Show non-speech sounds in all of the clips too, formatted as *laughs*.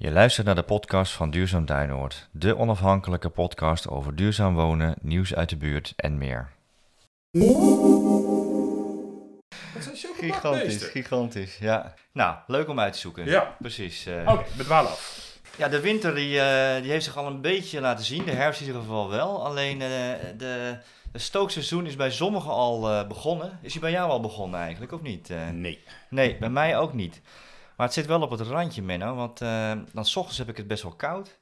Je luistert naar de podcast van Duurzaam Duinoord, de onafhankelijke podcast over duurzaam wonen, nieuws uit de buurt en meer. Dat zulke Gigantisch, gigantisch, ja. Nou, leuk om uit te zoeken. Ja. Precies. eh. Oké, dwalen af. Ja, de winter die, eh, die heeft zich al een beetje laten zien, de herfst in ieder geval wel. Alleen eh, de, het stookseizoen is bij sommigen al begonnen. Is hij bij jou al begonnen eigenlijk, of niet? Nee. Nee, bij mij ook niet. Maar het zit wel op het randje, Menno. Want eh, dan s ochtends heb ik het best wel koud.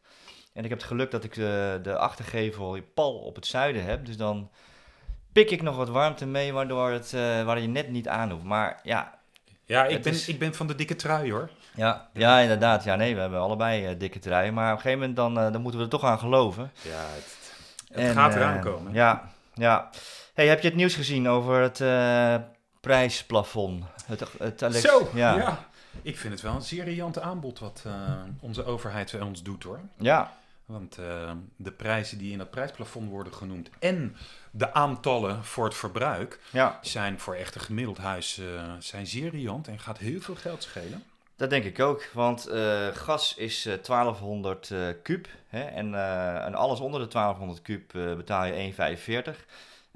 En ik heb het geluk dat ik de, de achtergevel pal op het zuiden heb. Dus dan pik ik nog wat warmte mee, waardoor het, eh, waar je net niet aan hoeft. Maar ja, Ja, ik ben, is- ik ben van de dikke trui hoor. ja, ja inderdaad. Ja, nee, we hebben allebei eh, dikke truien. Maar op een gegeven moment dan, eh, dan moeten we er toch aan geloven. Ja, het, het En, gaat eh, eraan komen. Ja, ja. Hey, heb je het nieuws gezien over het eh, prijsplafond? Het, het Alex- Zo, ja. ja. Ik vind het wel een zeer riant aanbod wat eh, onze overheid bij ons doet hoor. ja. Want eh, de prijzen die in dat prijsplafond worden genoemd en de aantallen voor het verbruik ja. zijn voor echt een gemiddeld huis eh, zijn zeer riant en gaat heel veel geld schelen. Dat denk ik ook, want gas is eh, 1200 eh kuub hè, en, en alles onder de 1200 kuub eh, betaal je 1,45.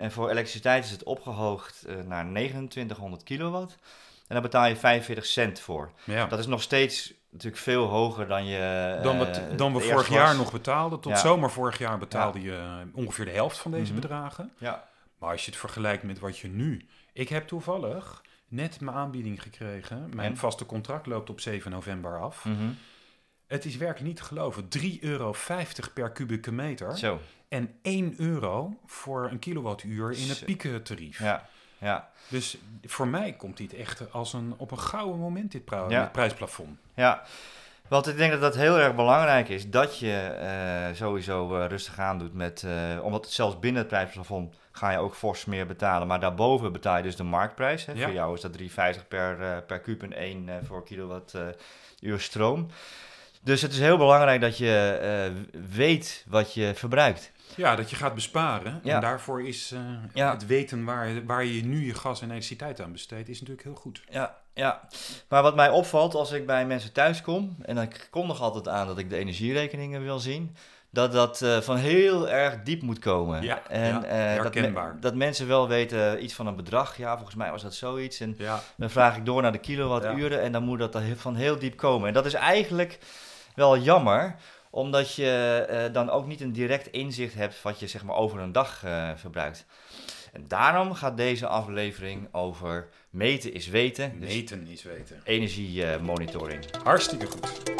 En voor elektriciteit is het opgehoogd eh, naar 2900 kilowatt en daar betaal je 45 cent voor. Ja. Dat is nog steeds natuurlijk veel hoger dan je... Dan, eh, wat, dan we vorig jaar nog betaalden. Tot Ja. zomer vorig jaar betaalde je eh, ongeveer de helft van deze Mhm. bedragen. Ja, Maar als je het vergelijkt met wat je nu... Ik heb toevallig net mijn aanbieding gekregen. Mijn vaste contract loopt op 7 november af. mhm. Het is werkelijk niet te geloven. 3,50 euro per kubieke meter. zo. En 1 euro voor een kilowattuur in het piekentarief. Ja, ja, Dus voor mij komt dit echt als een, op een gouden moment, dit, Ja. dit prijsplafond. ja. Want ik denk dat dat heel erg belangrijk is, dat je eh, sowieso eh, rustig aan doet met, eh, omdat het zelfs binnen het prijsplafond ga je ook fors meer betalen, maar daarboven betaal je dus de marktprijs. Hè. Ja. Voor jou is dat 3,50 per, per kuub en 1 eh, voor kilowattuur stroom. Dus het is heel belangrijk dat je weet wat je verbruikt. Ja, dat je gaat besparen. Ja. En daarvoor is eh, Ja. het weten waar, waar je nu je gas en elektriciteit aan besteedt, is natuurlijk heel goed. Ja, ja. Maar wat mij opvalt als ik bij mensen thuis kom, en dan kom nog altijd aan dat ik de energierekeningen wil zien, dat dat eh, van heel erg diep moet komen. Ja, en, ja, eh, dat, me- dat mensen wel weten iets van een bedrag. Ja, volgens mij was dat zoiets. En Ja, dan vraag ik door naar de kilowatturen en dan moet dat van heel diep komen. En dat is eigenlijk wel jammer, omdat je eh, dan ook niet een direct inzicht hebt wat je zeg maar over een dag eh, verbruikt. En daarom gaat deze aflevering over meten is weten. Dus meten is weten. energiemonitoring. Hartstikke goed.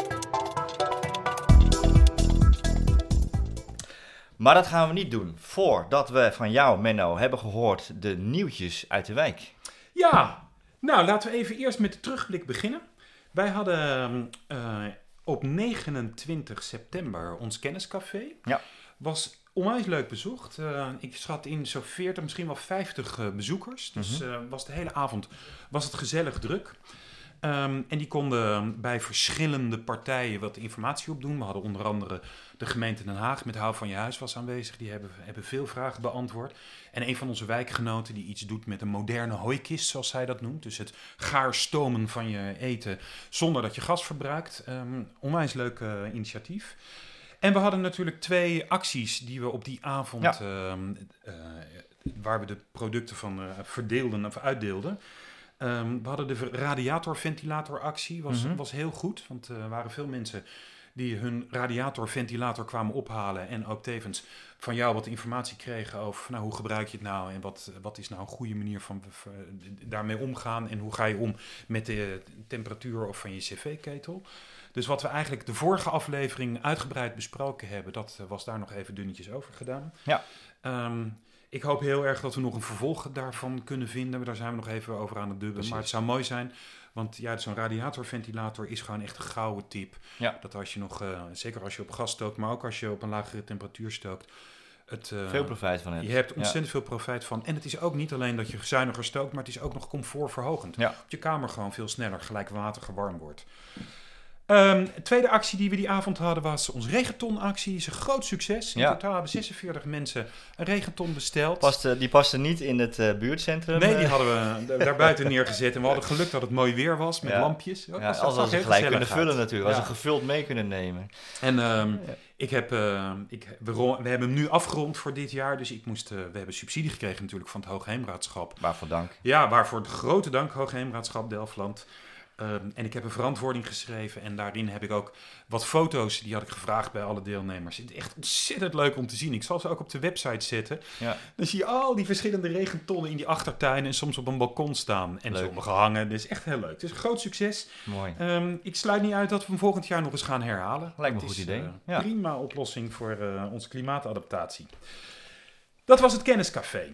Maar dat gaan we niet doen voordat we van jou, Menno, hebben gehoord de nieuwtjes uit de wijk. Ja, nou laten we even eerst met de terugblik beginnen. Wij hadden eh, op 29 september ons kenniscafé. Ja. Was onwijs leuk bezocht. Eh, ik schat in zo'n 40, misschien wel 50 eh, bezoekers. Dus Mhm. eh, was de hele avond was het gezellig druk. Ehm, en die konden bij verschillende partijen wat informatie opdoen. We hadden onder andere de gemeente Den Haag met Hou van je Huis was aanwezig. Die hebben, hebben veel vragen beantwoord. En een van onze wijkgenoten die iets doet met een moderne hooikist, zoals zij dat noemt. Dus het gaarstomen van je eten zonder dat je gas verbruikt. Ehm, onwijs leuk eh, initiatief. En we hadden natuurlijk twee acties die we op die avond, Ja. ehm, eh, waar we de producten van eh, verdeelden of uitdeelden. Ehm, we hadden de radiatorventilatoractie, was, Mhm. was heel goed. Want eh, er waren veel mensen die hun radiatorventilator kwamen ophalen. En ook tevens van jou wat informatie kregen over nou, hoe gebruik je het nou. En wat, wat is nou een goede manier van v- daarmee omgaan. En hoe ga je om met de temperatuur of van je cv-ketel. Dus wat we eigenlijk de vorige aflevering uitgebreid besproken hebben, dat eh, was daar nog even dunnetjes over gedaan. Ja. Ehm, ik hoop heel erg dat we nog een vervolg daarvan kunnen vinden. Daar zijn we nog even over aan het dubben. Precies. Maar het zou mooi zijn, want ja, zo'n radiatorventilator is gewoon echt een gouden tip. Ja. Dat als je nog, eh, zeker als je op gas stookt, maar ook als je op een lagere temperatuur stookt, het, eh, Veel profijt van het. je hebt Ja. ontzettend veel profijt van. En het is ook niet alleen dat je zuiniger stookt, maar het is ook nog comfortverhogend. Ja. Dat je kamer gewoon veel sneller gelijkwaterdig warm wordt. Ehm, tweede actie die we die avond hadden was onze regentonactie. is een groot succes. In Ja. totaal hebben 46 mensen een regenton besteld. Paste, die paste niet in het eh, buurtcentrum. Nee, die eh. hadden we da- daar buiten neergezet. En we hadden geluk dat het mooi weer was met Ja. lampjes. Ook Ja, was- als we ze gelijk kunnen vullen natuurlijk. Als ze gevuld mee kunnen nemen. En ehm, ik heb, eh, ik, we, we hebben hem nu afgerond voor dit jaar. Dus ik moest, eh, we hebben subsidie gekregen natuurlijk van het Hoogheemraadschap. Waarvoor dank. Ja, waarvoor grote dank Hoogheemraadschap Delftland. Ehm, en ik heb een verantwoording geschreven en daarin heb ik ook wat foto's, die had ik gevraagd bij alle deelnemers. Het is echt ontzettend leuk om te zien. Ik zal ze ook op de website zetten. Ja. Dan zie je al die verschillende regentonnen in die achtertuin en soms op een balkon staan. En Leuk. sommige hangen. Dat is echt heel leuk. Het is een groot succes. Mooi. Ehm, ik sluit niet uit dat we hem volgend jaar nog eens gaan herhalen. Lijkt me een is, goed idee. eh, Ja. Prima oplossing voor eh, onze klimaatadaptatie. Dat was het kenniscafé.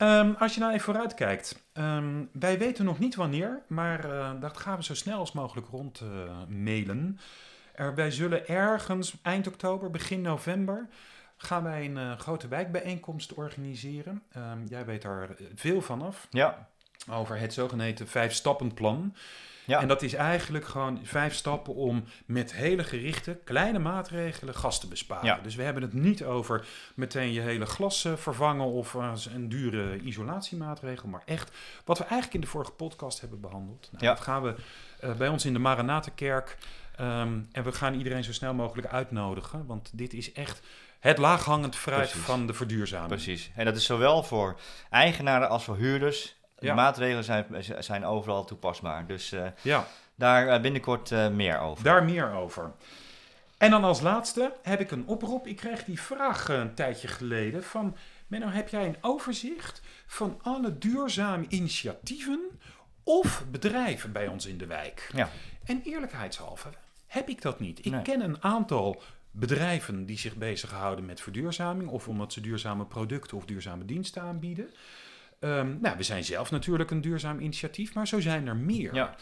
Ehm, als je nou even vooruit kijkt. ehm, wij weten nog niet wanneer, maar eh, dat gaan we zo snel als mogelijk rond eh. Er, wij zullen ergens eind oktober, begin november, gaan wij een eh, grote wijkbijeenkomst organiseren. Ehm, jij weet daar veel van af Ja. over het zogeheten vijf-stappenplan. Ja. En dat is eigenlijk gewoon vijf stappen om met hele gerichte, kleine maatregelen gas te besparen. Ja. Dus we hebben het niet over meteen je hele glas eh, vervangen of eh, een dure isolatiemaatregel, maar echt wat we eigenlijk in de vorige podcast hebben behandeld. Nou, Ja. Dat gaan we eh, bij ons in de Maranatenkerk ehm, en we gaan iedereen zo snel mogelijk uitnodigen, want dit is echt het laaghangend fruit Precies. van de verduurzaming. Precies. En dat is zowel voor eigenaren als voor huurders. De Ja. maatregelen zijn, zijn overal toepasbaar. Dus eh, Ja. daar eh, binnenkort eh, meer over. Daar meer over. En dan als laatste heb ik een oproep. Ik kreeg die vraag een tijdje geleden van... Menno, heb jij een overzicht van alle duurzame initiatieven of bedrijven bij ons in de wijk? Ja. En eerlijkheidshalve heb ik dat niet. Ik Nee. ken een aantal bedrijven die zich bezighouden met verduurzaming... of omdat ze duurzame producten of duurzame diensten aanbieden. Ehm, nou, we zijn zelf natuurlijk een duurzaam initiatief, maar zo zijn er meer. Ja.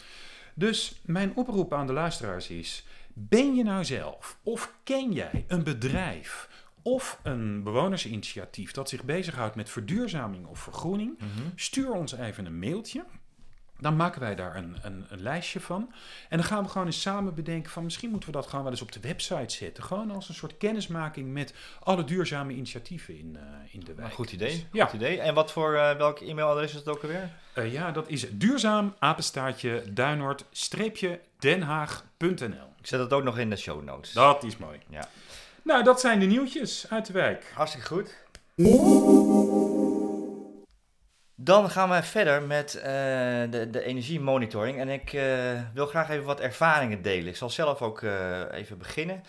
Dus mijn oproep aan de luisteraars is: ben je nou zelf of ken jij een bedrijf of een bewonersinitiatief dat zich bezighoudt met verduurzaming of vergroening? Mhm. Stuur ons even een mailtje. Dan maken wij daar een, een, een lijstje van. En dan gaan we gewoon eens samen bedenken van misschien moeten we dat gewoon wel eens op de website zetten. Gewoon als een soort kennismaking met alle duurzame initiatieven in, eh, in de wijk. Een goed idee. Dus, ja. Goed idee. En wat voor eh, welk e-mailadres is het ook alweer? Eh, ja, dat is duurzaam apenstaartje duinoord-denhaag.nl. Ik zet het ook nog in de show notes. Dat is mooi. Ja. Nou, dat zijn de nieuwtjes uit de wijk. Hartstikke goed. Dan gaan we verder met eh, de, de energiemonitoring. En ik eh, wil graag even wat ervaringen delen. Ik zal zelf ook eh, even beginnen.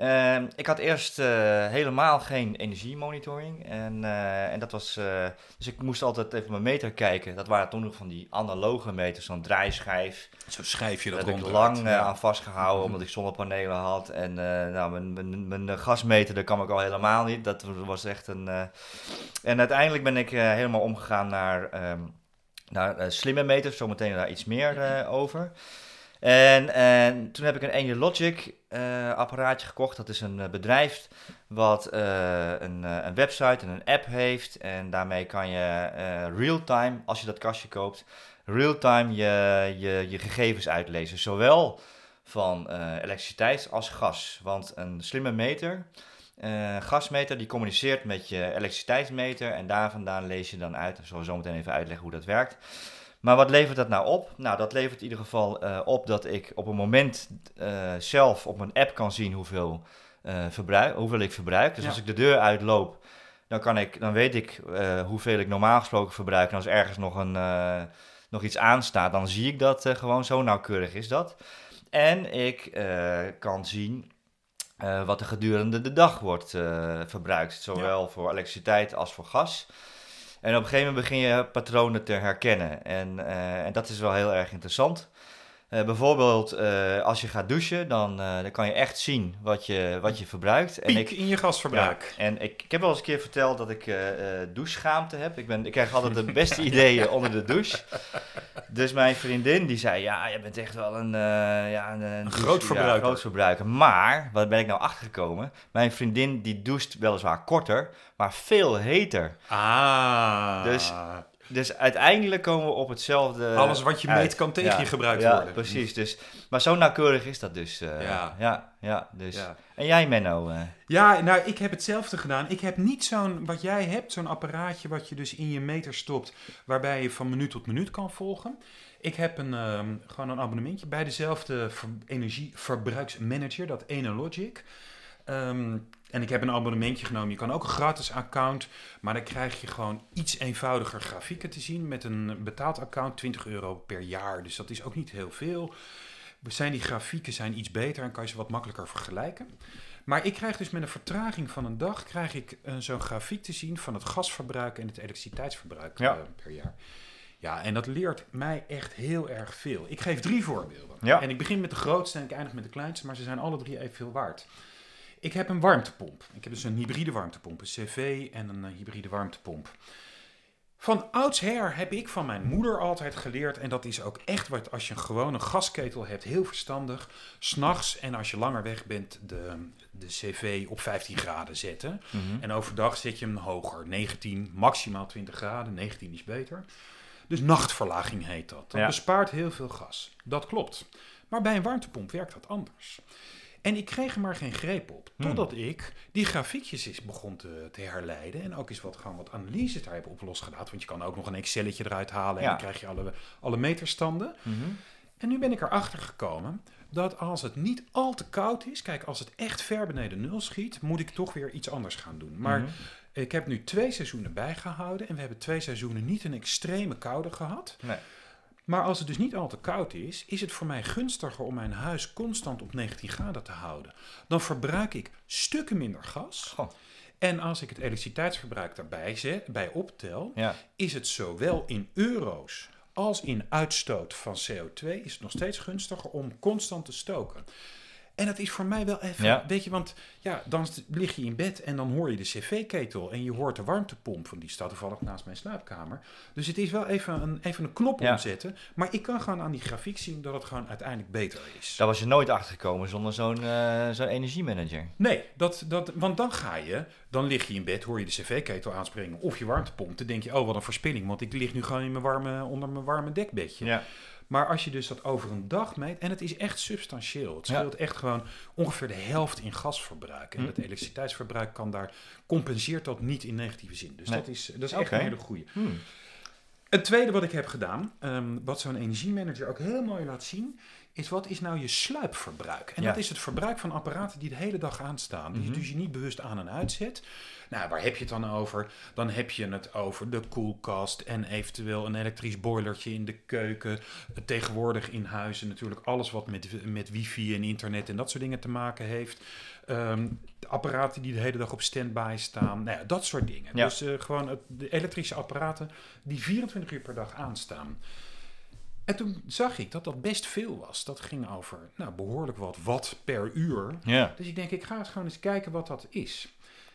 Ehm, ik had eerst eh, helemaal geen energiemonitoring. En, eh, en dat was. eh, dus ik moest altijd even mijn meter kijken. Dat waren toen nog van die analoge meters, zo'n draaischijf. Zo schrijf je dat heb ik rond. lang aan vastgehouden, omdat ik zonnepanelen had. En nou, mijn, mijn, mijn gasmeter, daar kwam ik al helemaal niet. Dat was echt een... En uiteindelijk ben ik helemaal omgegaan naar, ehm, naar slimme meters. Zometeen daar iets meer eh, over. En, en toen heb ik een Energilogic eh apparaatje gekocht. Dat is een eh, bedrijf wat eh, een, eh, een website en een app heeft. En daarmee kan je eh real-time, als je dat kastje koopt, real-time je, je, je gegevens uitlezen. Zowel van eh, elektriciteit als gas. Want een slimme meter, eh gasmeter, die communiceert met je elektriciteitsmeter. En daar vandaan lees je dan uit. Ik zal zo meteen even uitleggen hoe dat werkt. Maar wat levert dat nou op? Nou, dat levert in ieder geval eh, op dat ik op een moment eh, zelf op mijn app kan zien hoeveel, eh, verbruik, hoeveel ik verbruik. Dus Ja. als ik de deur uitloop, dan, kan ik, dan weet ik hoeveel ik normaal gesproken verbruik. En als ergens nog, een, nog iets aanstaat, dan zie ik dat gewoon zo nauwkeurig is dat. En ik kan zien wat er gedurende de dag wordt verbruikt. Zowel voor elektriciteit als voor gas. En op een gegeven moment begin je patronen te herkennen. En, eh, en dat is wel heel erg interessant. Eh, bijvoorbeeld eh, als je gaat douchen, dan, dan kan je echt zien wat je, wat je verbruikt. En Piek in je gasverbruik. ja, en ik, ik heb wel eens een keer verteld dat ik doucheschaamte heb. Ik, ben, ik krijg altijd de beste *laughs* ideeën onder de douche. Dus mijn vriendin die zei, ja, je bent echt wel een, eh ja, een, groot verbruiker. Ja, groot verbruiker. Maar, wat ben ik nou achtergekomen? Mijn vriendin die doucht weliswaar korter, maar veel heter. Ah. Dus- dus uiteindelijk komen we op hetzelfde. Alles wat je uit. meet kan tegen Ja, je gebruikt ja, worden. precies. Dus, maar zo nauwkeurig is dat dus. eh, Ja. ja, ja, dus. Ja. En jij, Menno? eh, Ja, nou, ik heb hetzelfde gedaan. Ik heb niet zo'n, wat jij hebt, zo'n apparaatje wat je dus in je meter stopt, waarbij je van minuut tot minuut kan volgen. Ik heb een, ehm, gewoon een abonnementje bij dezelfde ver- energieverbruiksmanager, dat Enologic. Ehm, en ik heb een abonnementje genomen. Je kan ook een gratis account, maar dan krijg je gewoon iets eenvoudiger grafieken te zien. Met een betaald account 20 euro per jaar. Dus dat is ook niet heel veel. Zijn die grafieken zijn iets beter en kan je ze wat makkelijker vergelijken. Maar ik krijg dus met een vertraging van een dag krijg ik eh, zo'n grafiek te zien van het gasverbruik en het elektriciteitsverbruik Ja. eh, per jaar. Ja, en dat leert mij echt heel erg veel. Ik geef drie voorbeelden. Ja. En ik begin met de grootste en ik eindig met de kleinste, maar ze zijn alle drie evenveel waard. Ik heb een warmtepomp. Ik heb dus een hybride warmtepomp, een CV en een eh, hybride warmtepomp. Van oudsher heb ik van mijn moeder altijd geleerd, en dat is ook echt wat als je een gewone gasketel hebt, heel verstandig. S'nachts en als je langer weg bent, de, de CV op 15 graden zetten. mhm. En overdag zet je hem hoger, 19, maximaal 20 graden, 19 is beter. Dus nachtverlaging heet dat. Dat Ja. bespaart heel veel gas. Dat klopt. Maar bij een warmtepomp werkt dat anders. En ik kreeg er maar geen greep op. Hmm. Totdat ik die grafiekjes eens begon te, te herleiden. En ook eens wat, gewoon wat analyses daar heb op losgelaten. Want je kan ook nog een Excelletje eruit halen. En Ja. dan krijg je alle, alle meterstanden. Mhm. En nu ben ik erachter gekomen dat als het niet al te koud is, kijk, als het echt ver beneden nul schiet, moet ik toch weer iets anders gaan doen. Maar Mhm. ik heb nu twee seizoenen bijgehouden en we hebben twee seizoenen niet een extreme koude gehad. Nee. Maar als het dus niet al te koud is, is het voor mij gunstiger om mijn huis constant op 19 graden te houden. Dan verbruik ik stukken minder gas. En als ik het elektriciteitsverbruik daarbij zet, bij optel, Ja. is het zowel in euro's als in uitstoot van CO2 is het nog steeds gunstiger om constant te stoken. En dat is voor mij wel even, Ja. weet je, want ja, dan lig je in bed en dan hoor je de cv-ketel en je hoort de warmtepomp, van die staat toevallig naast mijn slaapkamer. Dus het is wel even een, even een knop Ja. omzetten, maar ik kan gewoon aan die grafiek zien dat het gewoon uiteindelijk beter is. Daar was je nooit achter gekomen zonder zo'n eh, zo'n energiemanager. Nee, dat, dat, want dan ga je, dan lig je in bed, hoor je de cv-ketel aanspringen of je warmtepomp. Dan denk je, oh wat een verspilling, want ik lig nu gewoon in mijn warme, onder mijn warme dekbedje. Ja. Maar als je dus dat over een dag meet, en het is echt substantieel. Het Ja. scheelt echt gewoon ongeveer de helft in gasverbruik. En Hm. het elektriciteitsverbruik kan daar, compenseert dat niet in negatieve zin. Dus Nee. dat is, dat is echt een hele goede. Hmm. Het tweede wat ik heb gedaan, ehm, wat zo'n energiemanager ook heel mooi laat zien, is wat is nou je sluipverbruik? En Ja. dat is het verbruik van apparaten die de hele dag aanstaan. Die Mhm. je dus je niet bewust aan en uitzet. Nou, waar heb je het dan over? Dan heb je het over de koelkast en eventueel een elektrisch boilertje in de keuken. Eh, Tegenwoordig in huizen natuurlijk alles wat met, met wifi en internet en dat soort dingen te maken heeft. Ehm, de apparaten die de hele dag op standby staan. Nou ja, dat soort dingen. Ja. Dus eh, gewoon het, de elektrische apparaten die 24 uur per dag aanstaan. En toen zag ik dat dat best veel was. Dat ging over nou, behoorlijk wat watt per uur. Ja. Dus ik denk, ik ga eens gewoon eens kijken wat dat is.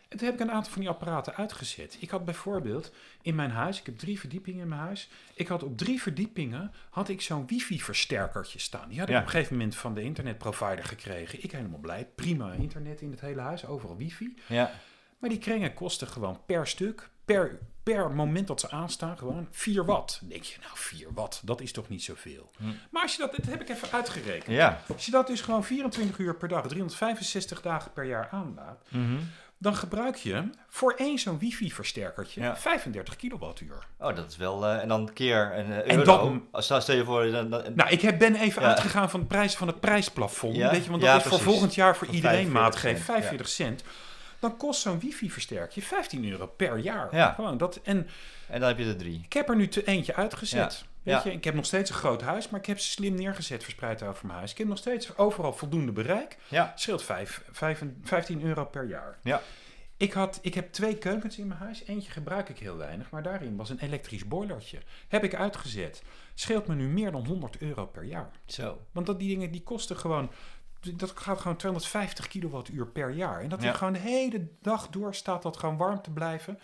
En toen heb ik een aantal van die apparaten uitgezet. Ik had bijvoorbeeld in mijn huis, ik heb drie verdiepingen in mijn huis. Ik had op drie verdiepingen had ik zo'n wifi-versterkertje staan. Die had ik Ja. op een gegeven moment van de internetprovider gekregen. Ik helemaal blij. Prima internet in het hele huis, overal wifi. Ja. Maar die kringen kosten gewoon per stuk, per, per moment dat ze aanstaan, gewoon 4 watt. Dan denk je, nou 4 watt, dat is toch niet zoveel. Hm. Maar als je dat, dat heb ik even uitgerekend. Ja. Als je dat dus gewoon 24 uur per dag, 365 dagen per jaar aanlaat, Mhm. dan gebruik je voor één zo'n wifi-versterkertje Ja. 35 kilowattuur. Oh, dat is wel... eh, en dan keer een eh, En euro. dat- Als, stel je voor... Dan, dan, Nou, ik heb, ben even Ja. uitgegaan van de prijs van het prijsplafond. Weet je, want dat is voor volgend jaar voor Van iedereen 45 maatgeef cent, 45 cent. Dan kost zo'n wifi-versterkje 15 euro per jaar. Ja. Gewoon dat, en en dan heb je er drie. Ik heb er nu te eentje uitgezet. Ja. Weet Ja. je, ik heb nog steeds een groot huis, maar ik heb ze slim neergezet verspreid over mijn huis. Ik heb nog steeds overal voldoende bereik. Ja. Scheelt vijf, vijf, 15 euro per jaar. Ja. Ik, had, ik heb twee keukens in mijn huis. Eentje gebruik ik heel weinig, maar daarin was een elektrisch boilertje. Heb ik uitgezet. Scheelt me nu meer dan 100 euro per jaar. Zo. Want dat, die dingen die kosten gewoon... Dat gaat gewoon 250 kilowattuur per jaar. En dat Ja. gewoon de hele dag door staat dat gewoon warm te blijven.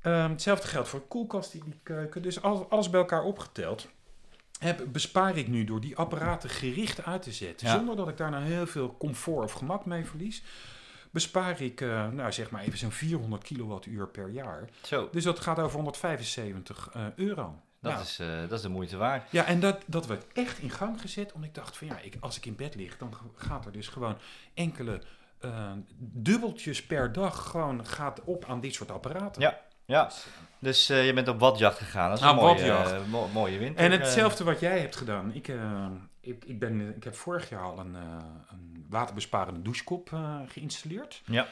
Ehm, hetzelfde geldt voor de koelkast in die keuken. Dus alles, alles bij elkaar opgeteld. Heb, bespaar ik nu door die apparaten gericht uit te zetten. Ja. Zonder dat ik daar nou heel veel comfort of gemak mee verlies. bespaar ik, uh, nou zeg maar even zo'n 400 kilowattuur per jaar. Zo. Dus dat gaat over 175 uh, euro. Dat, Nou, is, eh, dat is de moeite waard. Ja, en dat, dat werd echt in gang gezet. Omdat ik dacht van ja, ik, als ik in bed lig, dan gaat er dus gewoon enkele eh, dubbeltjes per dag gewoon gaat op aan dit soort apparaten. Ja, ja. Dus, eh, Dus je bent op watjacht gegaan. Dat is een Aan mooie, mo- mooie winter. En hetzelfde wat jij hebt gedaan. Ik, ik, ik, ben, ik heb vorig jaar al een, een waterbesparende douchekop geïnstalleerd. Ja.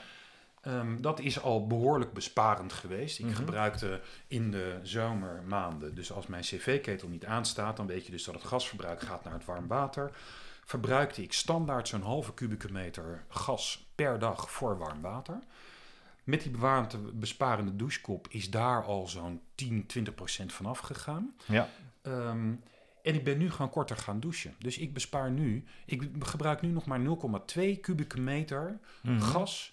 Ehm, dat is al behoorlijk besparend geweest. Ik Mhm. gebruikte in de zomermaanden, dus als mijn cv-ketel niet aanstaat, dan weet je dus dat het gasverbruik gaat naar het warm water. Verbruikte ik standaard zo'n halve kubieke meter gas per dag voor warm water. Met die bewaarde besparende douchekop is daar al zo'n 10, 20 procent vanaf gegaan. Ja. Ehm, en ik ben nu gewoon korter gaan douchen. Dus ik bespaar nu, ik gebruik nu nog maar 0,2 kubieke meter Mhm. gas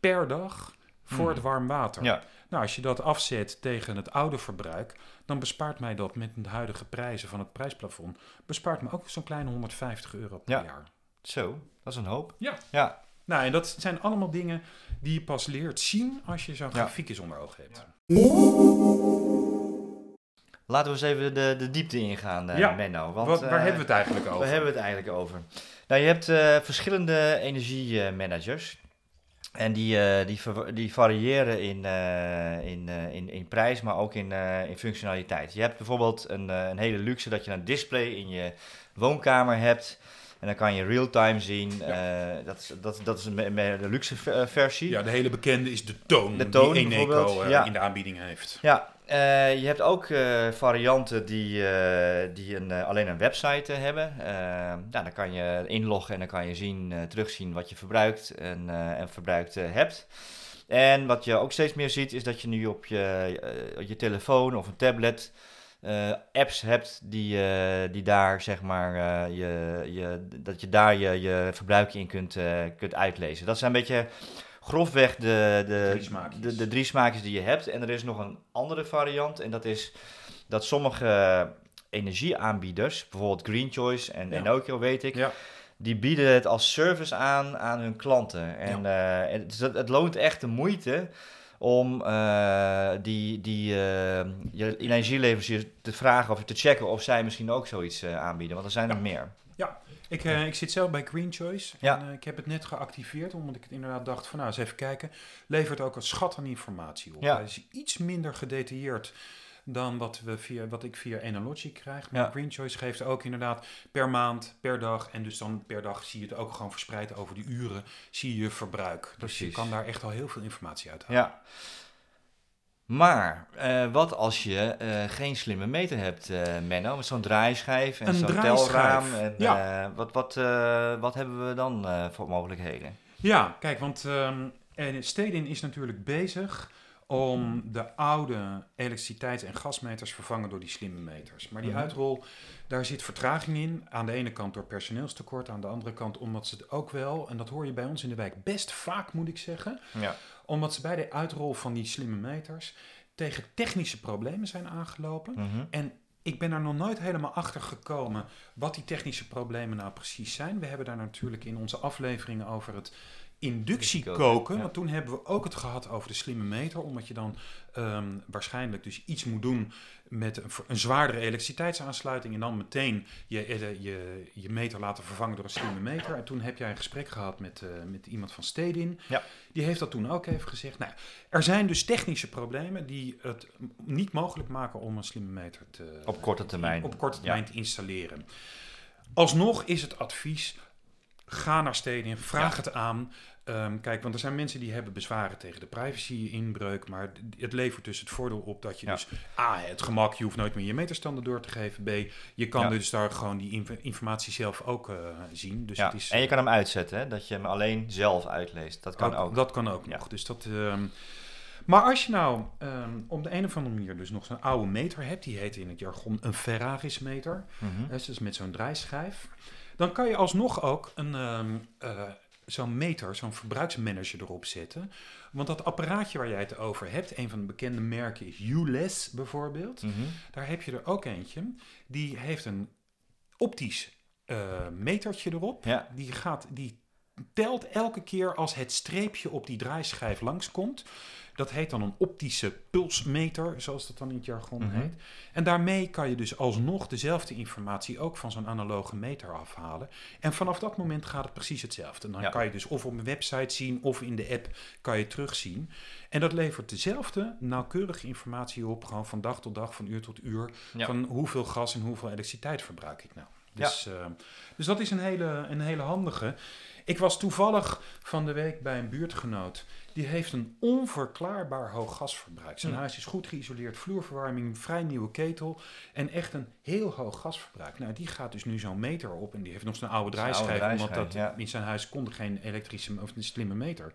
per dag voor Mhm. het warm water. Ja. Nou, als je dat afzet tegen het oude verbruik, dan bespaart mij dat met de huidige prijzen van het prijsplafond, bespaart me ook zo'n kleine 150 euro per Ja. jaar. Zo, dat is een hoop. Ja. Ja. Nou, en dat zijn allemaal dingen die je pas leert zien als je zo'n Ja. grafiekjes onder ogen hebt. Laten we eens even de, de diepte ingaan, eh Ja. Menno. Want, Wat, waar eh, hebben we het eigenlijk over? Waar hebben we het eigenlijk over? Nou, je hebt eh, verschillende energiemanagers. En die, eh, die, die variëren in, eh, in, eh, in, in prijs, maar ook in, in functionaliteit. Je hebt bijvoorbeeld een, een hele luxe dat je een display in je woonkamer hebt. En dan kan je real-time zien. eh, dat, is, dat, dat is een, de luxe versie. Ja, de hele bekende is de toon, De toon die Eneco ja. in de aanbieding heeft. Ja, je hebt ook eh, varianten die, eh, die een, eh, alleen een website eh, hebben. Eh, nou, dan kan je inloggen en dan kan je zien, eh, terugzien wat je verbruikt en, eh, en verbruikt eh, hebt. En wat je ook steeds meer ziet, is dat je nu op je, eh, je telefoon of een tablet eh, apps hebt die, eh, die daar, zeg maar, eh, je, je, dat je daar je, je verbruik in kunt, eh, kunt uitlezen. Dat zijn een beetje grofweg de, de, Drie smaakjes. de, de drie smaakjes die je hebt. En er is nog een andere variant en dat is dat sommige energieaanbieders, bijvoorbeeld Green Choice en Ja. Enokio weet ik, Ja. die bieden het als service aan aan hun klanten. En, eh, en dus het, het loont echt de moeite om eh, die, die eh, je energieleveranciers te vragen of te checken of zij misschien ook zoiets eh, aanbieden. Want er zijn er Ja. meer. Ik, eh, ik zit zelf bij Green Choice. Ja. En, eh, ik heb het net geactiveerd, omdat ik het inderdaad dacht van nou eens even kijken. Levert ook een schat aan informatie op. Ja. Hij is iets minder gedetailleerd dan wat, we via, wat ik via Analogic krijg. Maar Ja. Green Choice geeft ook inderdaad per maand, per dag. En dus dan per dag zie je het ook gewoon verspreid over die uren. Zie je je verbruik. Dus je kan daar echt al heel veel informatie uit halen. Ja. Maar eh, wat als je eh, geen slimme meter hebt, eh, Menno, met zo'n draaischijf en zo'n telraam? En, ja. wat, wat, wat hebben we dan voor mogelijkheden? Ja, kijk, want ehm en Stedin is natuurlijk bezig om de oude elektriciteits- en gasmeters vervangen door die slimme meters. Maar die Mhm. uitrol, daar zit vertraging in. Aan de ene kant door personeelstekort, aan de andere kant omdat ze het ook wel, en dat hoor je bij ons in de wijk best vaak moet ik zeggen, Ja. omdat ze bij de uitrol van die slimme meters tegen technische problemen zijn aangelopen. Mhm. En ik ben er nog nooit helemaal achter gekomen wat die technische problemen nou precies zijn. We hebben daar natuurlijk in onze afleveringen over het inductiekoken. Inductiekoken, ja. Want toen hebben we ook het gehad over de slimme meter. Omdat je dan ehm, waarschijnlijk dus iets moet doen met een, een zwaardere elektriciteitsaansluiting. En dan meteen je, eh, je, je meter laten vervangen door een slimme meter. En toen heb jij een gesprek gehad met, eh, met iemand van Stedin. Ja. Die heeft dat toen ook even gezegd. Nou, er zijn dus technische problemen die het niet mogelijk maken om een slimme meter te, Op korte termijn. op korte Ja. termijn te installeren. Alsnog is het advies, ga naar Stedin, vraag Ja. het aan. Ehm, kijk, want er zijn mensen die hebben bezwaren tegen de privacy-inbreuk, maar het levert dus het voordeel op dat je Ja. dus A, het gemak, je hoeft nooit meer je meterstanden door te geven. B, je kan Ja. dus daar gewoon die inf- informatie zelf ook eh, zien. Dus het is, En je kan hem uitzetten, hè? dat je hem alleen zelf uitleest. Dat kan ook. Dat kan ook Ja. nog. Dus dat, ehm, maar als je nou ehm, op de een of andere manier dus nog zo'n oude meter hebt, die heet in het jargon een Ferraris-meter, hè, dus met zo'n draaischijf, dan kan je alsnog ook een, ehm, eh, zo'n meter, zo'n verbruiksmanager erop zetten. Want dat apparaatje waar jij het over hebt, een van de bekende merken is ULES bijvoorbeeld. Mhm. Daar heb je er ook eentje. Die heeft een optisch eh, metertje erop. Ja. Die, gaat, die telt elke keer als het streepje op die draaischijf langskomt. Dat heet dan een optische pulsmeter, zoals dat dan in het jargon Mhm. heet. En daarmee kan je dus alsnog dezelfde informatie ook van zo'n analoge meter afhalen. En vanaf dat moment gaat het precies hetzelfde. En dan Ja. kan je dus of op een website zien of in de app kan je terugzien. En dat levert dezelfde nauwkeurige informatie op, gewoon van dag tot dag, van uur tot uur. Ja. Van hoeveel gas en hoeveel elektriciteit verbruik ik nou. Dus, eh, dus dat is een hele, een hele handige. Ik was toevallig van de week bij een buurtgenoot. Die heeft een onverklaarbaar hoog gasverbruik. Zijn huis is goed geïsoleerd, vloerverwarming, vrij nieuwe ketel. En echt een heel hoog gasverbruik. Nou, die gaat dus nu zo'n meter op. En die heeft nog zo'n oude draaischijf. Omdat draaischijf, dat ja. in zijn huis kon er geen elektrische of een slimme meter.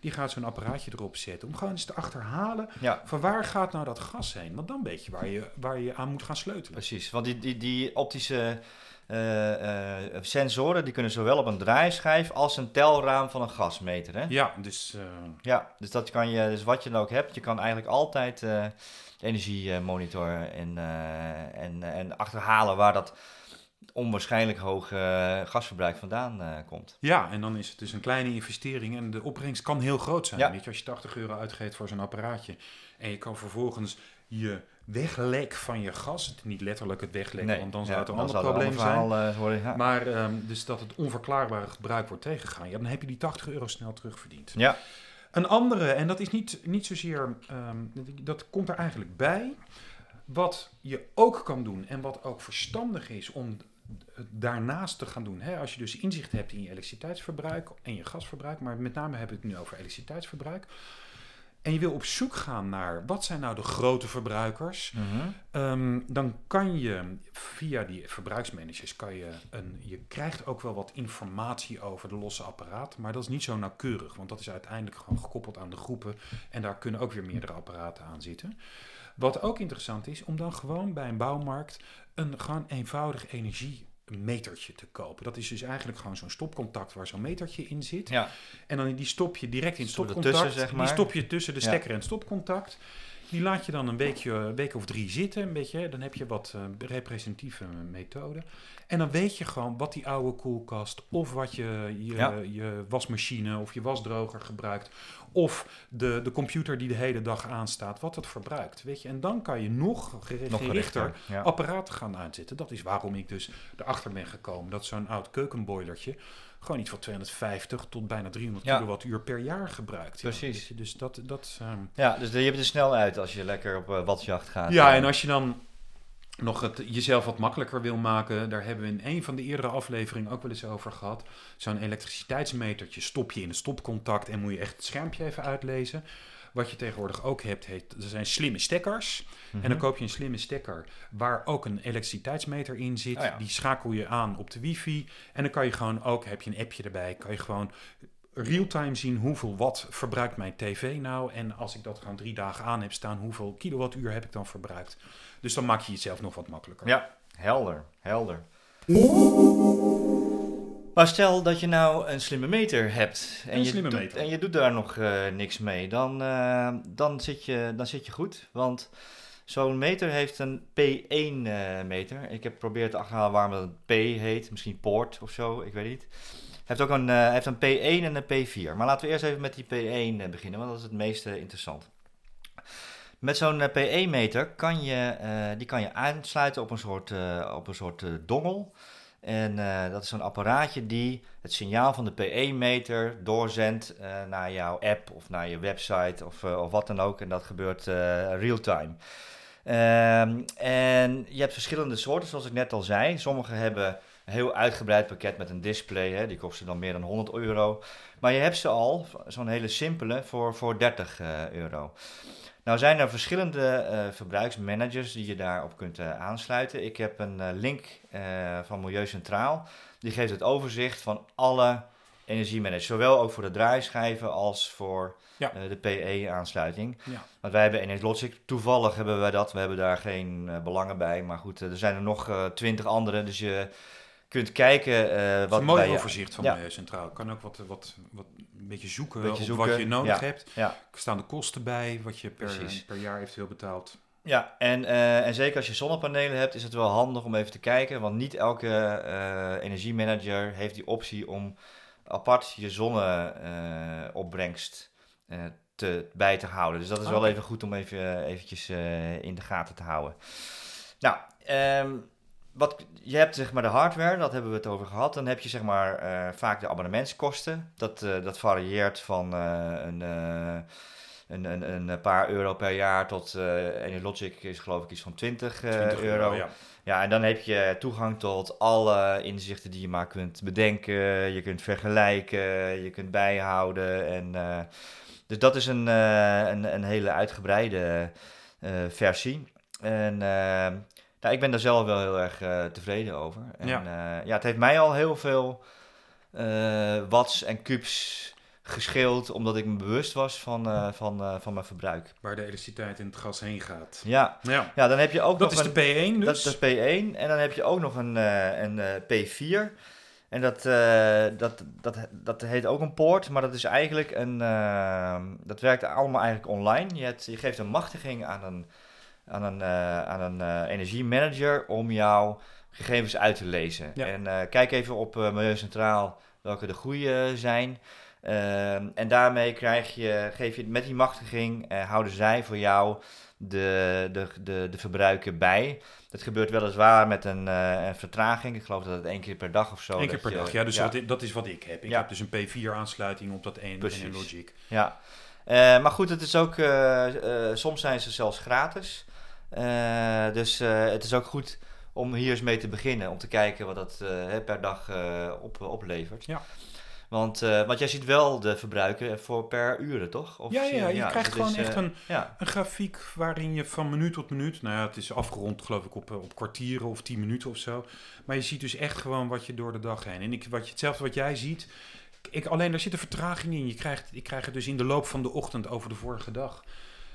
Die gaat zo'n apparaatje erop zetten. Om gewoon eens te achterhalen Ja, van waar gaat nou dat gas heen. Want dan weet je waar je, waar je aan moet gaan sleutelen. precies. Want die, die, die optische sensoren die kunnen zowel op een draaischijf als een telraam van een gasmeter. Hè? Ja, dus... eh, Ja, dus dat kan je, dus wat je dan ook hebt, je kan eigenlijk altijd eh, de energie eh, monitoren en, eh, en, en achterhalen waar dat onwaarschijnlijk hoge eh, gasverbruik vandaan eh, komt. Ja, en dan is het dus een kleine investering en de opbrengst kan heel groot zijn. Ja. Weet je, als je 80 euro uitgeeft voor zo'n apparaatje en je kan vervolgens je weglek van je gas, het, niet letterlijk het weglekken, want dan zou het een ander probleem zijn. Verhaal, eh, worden, ja. Maar ehm, dus dat het onverklaarbare gebruik wordt tegengegaan, ja, dan heb je die 80 euro snel terugverdiend. ja, Een andere, en dat is niet, niet zozeer, ehm, dat, komt er eigenlijk bij. Wat je ook kan doen en wat ook verstandig is om het daarnaast te gaan doen. Hè? Als je dus inzicht hebt in je elektriciteitsverbruik en je gasverbruik, maar met name hebben we het nu over elektriciteitsverbruik. En je wil op zoek gaan naar wat zijn nou de grote verbruikers. Mhm. Ehm, dan kan je via die verbruiksmanagers, kan je, een, je krijgt ook wel wat informatie over de losse apparaten, maar dat is niet zo nauwkeurig, want dat is uiteindelijk gewoon gekoppeld aan de groepen en daar kunnen ook weer meerdere apparaten aan zitten. Wat ook interessant is, om dan gewoon bij een bouwmarkt een gewoon eenvoudig energiemetertje te kopen. Dat is dus eigenlijk gewoon zo'n stopcontact waar zo'n metertje in zit. ja, En dan die stop je direct in het Stop stopcontact. ertussen, zeg maar. Die stop je tussen de Ja. stekker en het stopcontact. Die laat je dan een weekje, een week of drie zitten. Een beetje, dan heb je wat eh, representatieve methoden. En dan weet je gewoon wat die oude koelkast of wat je, je, Ja. je wasmachine of je wasdroger gebruikt. Of de, de computer die de hele dag aanstaat, wat het verbruikt. Weet je? En dan kan je nog, nog gerichter gerichter. Ja. apparaten gaan aanzetten. Dat is waarom ik dus erachter ben gekomen dat zo'n oud keukenboilertje gewoon iets van 250 tot bijna 300 Ja. kilowattuur per jaar gebruikt. Ja, Precies. je, dus dat, dat ehm, ja, dus je hebt er snel uit als je lekker op uh, watjacht gaat. ja, en als je dan nog het jezelf wat makkelijker wil maken, daar hebben we in een van de eerdere afleveringen ook wel eens over gehad. Zo'n elektriciteitsmetertje stop je in een stopcontact en moet je echt het schermpje even uitlezen. Wat je tegenwoordig ook hebt, heet, er zijn slimme stekkers. Mhm. En dan koop je een slimme stekker waar ook een elektriciteitsmeter in zit. Oh ja. Die schakel je aan op de wifi. En dan kan je gewoon ook, heb je een appje erbij, kan je gewoon real-time zien hoeveel watt verbruikt mijn tv nou. En als ik dat gewoon drie dagen aan heb staan, hoeveel kilowattuur heb ik dan verbruikt. Dus dan maak je jezelf nog wat makkelijker. Ja, helder, helder. Maar stel dat je nou een slimme meter hebt en, Een je, slimme doet, meter. en je doet daar nog eh, niks mee, dan, eh, dan, zit je, dan zit je goed. Want zo'n meter heeft een P1-meter. ik heb geprobeerd te achterhalen waarom dat een P heet, misschien poort of zo, ik weet niet. Heeft ook een, eh, heeft een P1 en een P4. Maar laten we eerst even met die P1 eh, beginnen, want dat is het meest eh, interessant. Met zo'n eh, P1-meter kan je, die kan je aansluiten op een soort, op een soort dongel. En dat is zo'n apparaatje die het signaal van de P1-meter doorzendt naar jouw app of naar je website of, of wat dan ook. En dat gebeurt real-time. Ehm, en je hebt verschillende soorten, zoals ik net al zei. Sommige hebben een heel uitgebreid pakket met een display. Hè, die kosten dan meer dan 100 euro. Maar je hebt ze al, zo'n hele simpele, voor, voor 30 eh, euro. Nou zijn er verschillende eh, verbruiksmanagers die je daarop kunt eh, aansluiten. Ik heb een link van Milieu Centraal. Die geeft het overzicht van alle energiemanagers. Zowel ook voor de draaischijven als voor Ja. de PE-aansluiting. Ja. Want wij hebben Enes Logic. Toevallig hebben wij dat. We hebben daar geen belangen bij. Maar goed, er zijn er nog twintig andere. Dus je kunt kijken eh, Wat wat een mooi bij overzicht van Ja. Milieu Centraal. Kan ook wat, wat, wat een beetje zoeken, Beetje op zoeken, wat je nodig ja. hebt. Ja. Staan de kosten bij, wat je per, Precies. per jaar eventueel betaalt. Ja, en, eh, en zeker als je zonnepanelen hebt, is het wel handig om even te kijken. Want niet elke eh, energiemanager heeft die optie om apart je zonneopbrengst uh, te, bij te houden. Dus dat is wel Oké. even goed om even eventjes eh, in de gaten te houden. Nou, ehm, wat, je hebt zeg maar de hardware, dat hebben we het over gehad. Dan heb je zeg maar eh, vaak de abonnementskosten. Dat, eh, dat varieert van eh, een, een, een, een paar euro per jaar tot eh Logic is geloof ik iets van 20, eh, 20 euro. ja. Ja, en dan heb je toegang tot alle inzichten die je maar kunt bedenken. Je kunt vergelijken, je kunt bijhouden. En, dus dat is een, een, een hele uitgebreide versie. En nou, ik ben daar zelf wel heel erg eh, tevreden over. En, Ja. ja. ja, het heeft mij al heel veel eh, watts en kubes gescheeld, omdat ik me bewust was van, eh, van, eh, van mijn verbruik. Waar de elektriciteit in het gas heen gaat. Ja, Ja. ja dan heb je ook Dat nog is een... de P1 dus. Dat is de P1 en dan heb je ook nog een, eh, een eh, P4. En dat, eh, dat, dat, dat heet ook een poort, maar dat is eigenlijk een. eh, dat werkt allemaal eigenlijk online. Je, hebt, je geeft een machtiging aan een, aan een, eh, aan een eh, energiemanager om jouw gegevens uit te lezen. Ja. En eh, kijk even op Milieu Centraal welke de goede zijn. Ehm, en daarmee krijg je, geef je met die machtiging, houden zij voor jou de, de, de, de verbruiken bij. Dat gebeurt weliswaar met een, eh, een vertraging. Ik geloof dat het één keer per dag of zo. Eén keer dat per je- dag. Ja, dus Wat, i- dat is wat ik heb. Ik Ja. heb dus een P4-aansluiting op dat 1 Precies. Logic. Ja, maar goed, het is ook, soms zijn ze zelfs gratis. Eh, dus eh, het is ook goed om hier eens mee te beginnen, om te kijken wat dat eh, per dag op, oplevert. Ja. Want, want jij ziet wel de verbruiken voor per uren, toch? Of Ja, zie ja, je dus krijgt het gewoon is, echt een, Ja, een grafiek waarin je van minuut tot minuut, nou ja, het is afgerond geloof ik op, op kwartieren of 10 minuten of zo. Maar je ziet dus echt gewoon wat je door de dag heen. En ik, wat je, hetzelfde wat jij ziet, ik, alleen daar zit een vertraging in. Je krijgt, ik krijg het dus in de loop van de ochtend over de vorige dag.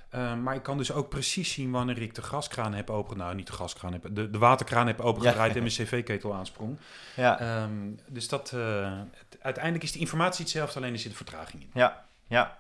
Eh, maar ik kan dus ook precies zien wanneer ik de gaskraan heb open... Nou, niet de gaskraan heb... De, de waterkraan heb opengedraaid en mijn cv-ketel aansprong. ja, Ehm, dus dat... eh, het- uiteindelijk is de informatie hetzelfde, alleen er zit vertraging in. ja, ja.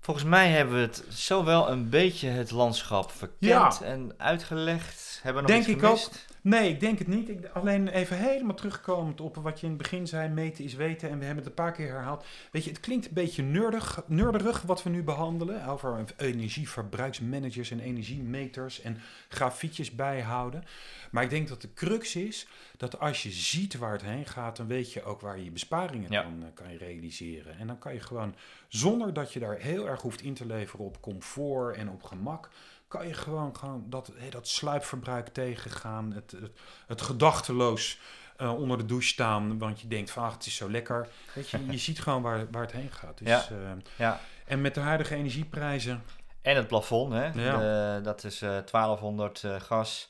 Volgens mij hebben we het zo wel een beetje het landschap verkend Ja. en uitgelegd. Hebben we nog Denk iets ik ook. Nee, ik denk het niet. Ik, alleen even helemaal terugkomend op wat je in het begin zei. Meten is weten. En we hebben het een paar keer herhaald. Weet je, het klinkt een beetje nerdig, nerderig wat we nu behandelen. Over energieverbruiksmanagers en energiemeters en grafiekjes bijhouden. Maar ik denk dat de crux is dat als je ziet waar het heen gaat, dan weet je ook waar je je besparingen Ja. kan, eh, kan je realiseren. En dan kan je gewoon, zonder dat je daar heel erg hoeft in te leveren op comfort en op gemak, kan je gewoon, gewoon dat, hé, dat sluipverbruik tegengaan. Het, het, het gedachteloos eh, onder de douche staan, want je denkt van ach, het is zo lekker. Weet je, je *laughs* ziet gewoon waar, waar het heen gaat. Dus, Ja. eh, Ja. en met de huidige energieprijzen, En het plafond, hè? Ja. Dat is eh 1200 eh, gas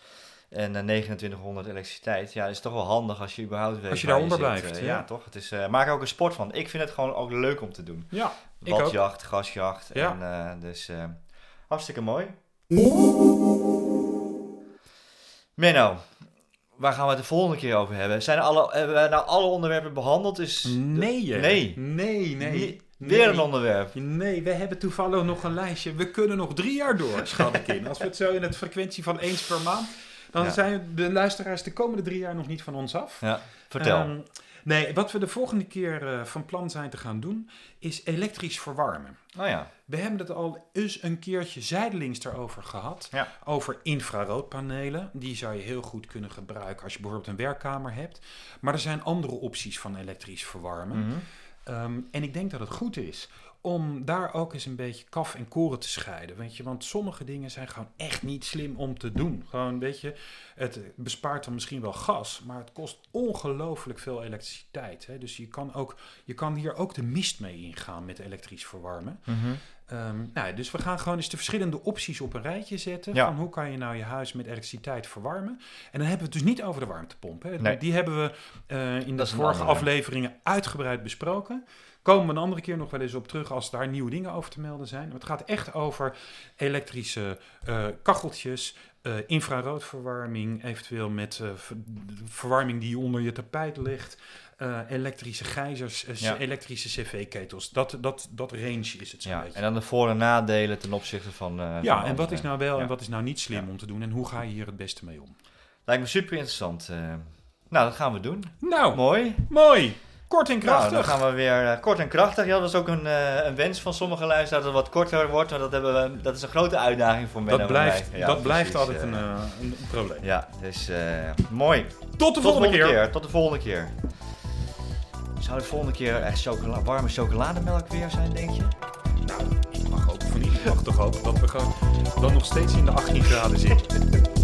en eh, 2900 elektriciteit. Ja, dat is toch wel handig als je überhaupt weet Als je daaronder blijft, ja. ja. toch? Het is, maak er ook een sport van. Ik vind het gewoon ook leuk om te doen. ja, ik ook. Watjacht, gasjacht. Ja. En, dus hartstikke mooi. Menno, waar gaan we het de volgende keer over hebben? Zijn alle, hebben we nou alle onderwerpen behandeld? Is Nee, hè? Nee. nee, nee. Niet- nee. Weer een onderwerp. Nee, we hebben toevallig nog een lijstje. We kunnen nog drie jaar door, schat ik in. Als we het zo in het frequentie van eens per maand... dan Ja. zijn de luisteraars de komende drie jaar nog niet van ons af. Ja, vertel. Ehm, nee, wat we de volgende keer eh, van plan zijn te gaan doen... is elektrisch verwarmen. oh ja. We hebben het al eens een keertje zijdelings erover gehad. Ja. Over infraroodpanelen. Die zou je heel goed kunnen gebruiken als je bijvoorbeeld een werkkamer hebt. Maar er zijn andere opties van elektrisch verwarmen. Mhm. Ehm, en ik denk dat het goed is om daar ook eens een beetje kaf en koren te scheiden. Weet je? Want sommige dingen zijn gewoon echt niet slim om te doen. Gewoon, weet je, het bespaart dan misschien wel gas, maar het kost ongelooflijk veel elektriciteit. Hè? Dus je kan, ook, je kan hier ook de mist mee ingaan met elektrisch verwarmen. Ehm, nou, dus we gaan gewoon eens de verschillende opties op een rijtje zetten. Ja. Van hoe kan je nou je huis met elektriciteit verwarmen. En dan hebben we het dus niet over de warmtepomp. Hè. Nee. Die hebben we eh, in de Dat vorige andere. afleveringen uitgebreid besproken. Komen we een andere keer nog wel eens op terug als daar nieuwe dingen over te melden zijn. Maar het gaat echt over elektrische eh, kacheltjes, eh, infraroodverwarming, eventueel met eh, ver- verwarming die onder je tapijt ligt. eh, elektrische gijzers, Ja. elektrische cv-ketels. Dat, dat, dat range is het zo'n Ja, beetje. en dan de voor- en nadelen ten opzichte van. Ja, van en wat is nou wel Ja. en wat is nou niet slim om te doen en hoe ga je hier het beste mee om? Lijkt me super interessant. nou, dat gaan we doen. Nou, Mooi. mooi. Kort en Nou, krachtig. dan gaan we weer eh, kort en krachtig. Ja, dat is ook een, eh, een wens van sommige luisteraars dat het wat korter wordt. Maar dat, hebben we, dat is een grote uitdaging voor Menno dat en blijft, mij. Ja, dat blijft altijd een, eh, een probleem. Ja, dus eh, mooi. Tot de volgende keer. Tot de volgende keer. Zou de volgende keer echt chocola warme chocolademelk weer zijn, denk je? Nou, ik mag ook van iedereen mag toch hopen dat we gewoon dan nog steeds in de 18 graden zitten. *laughs*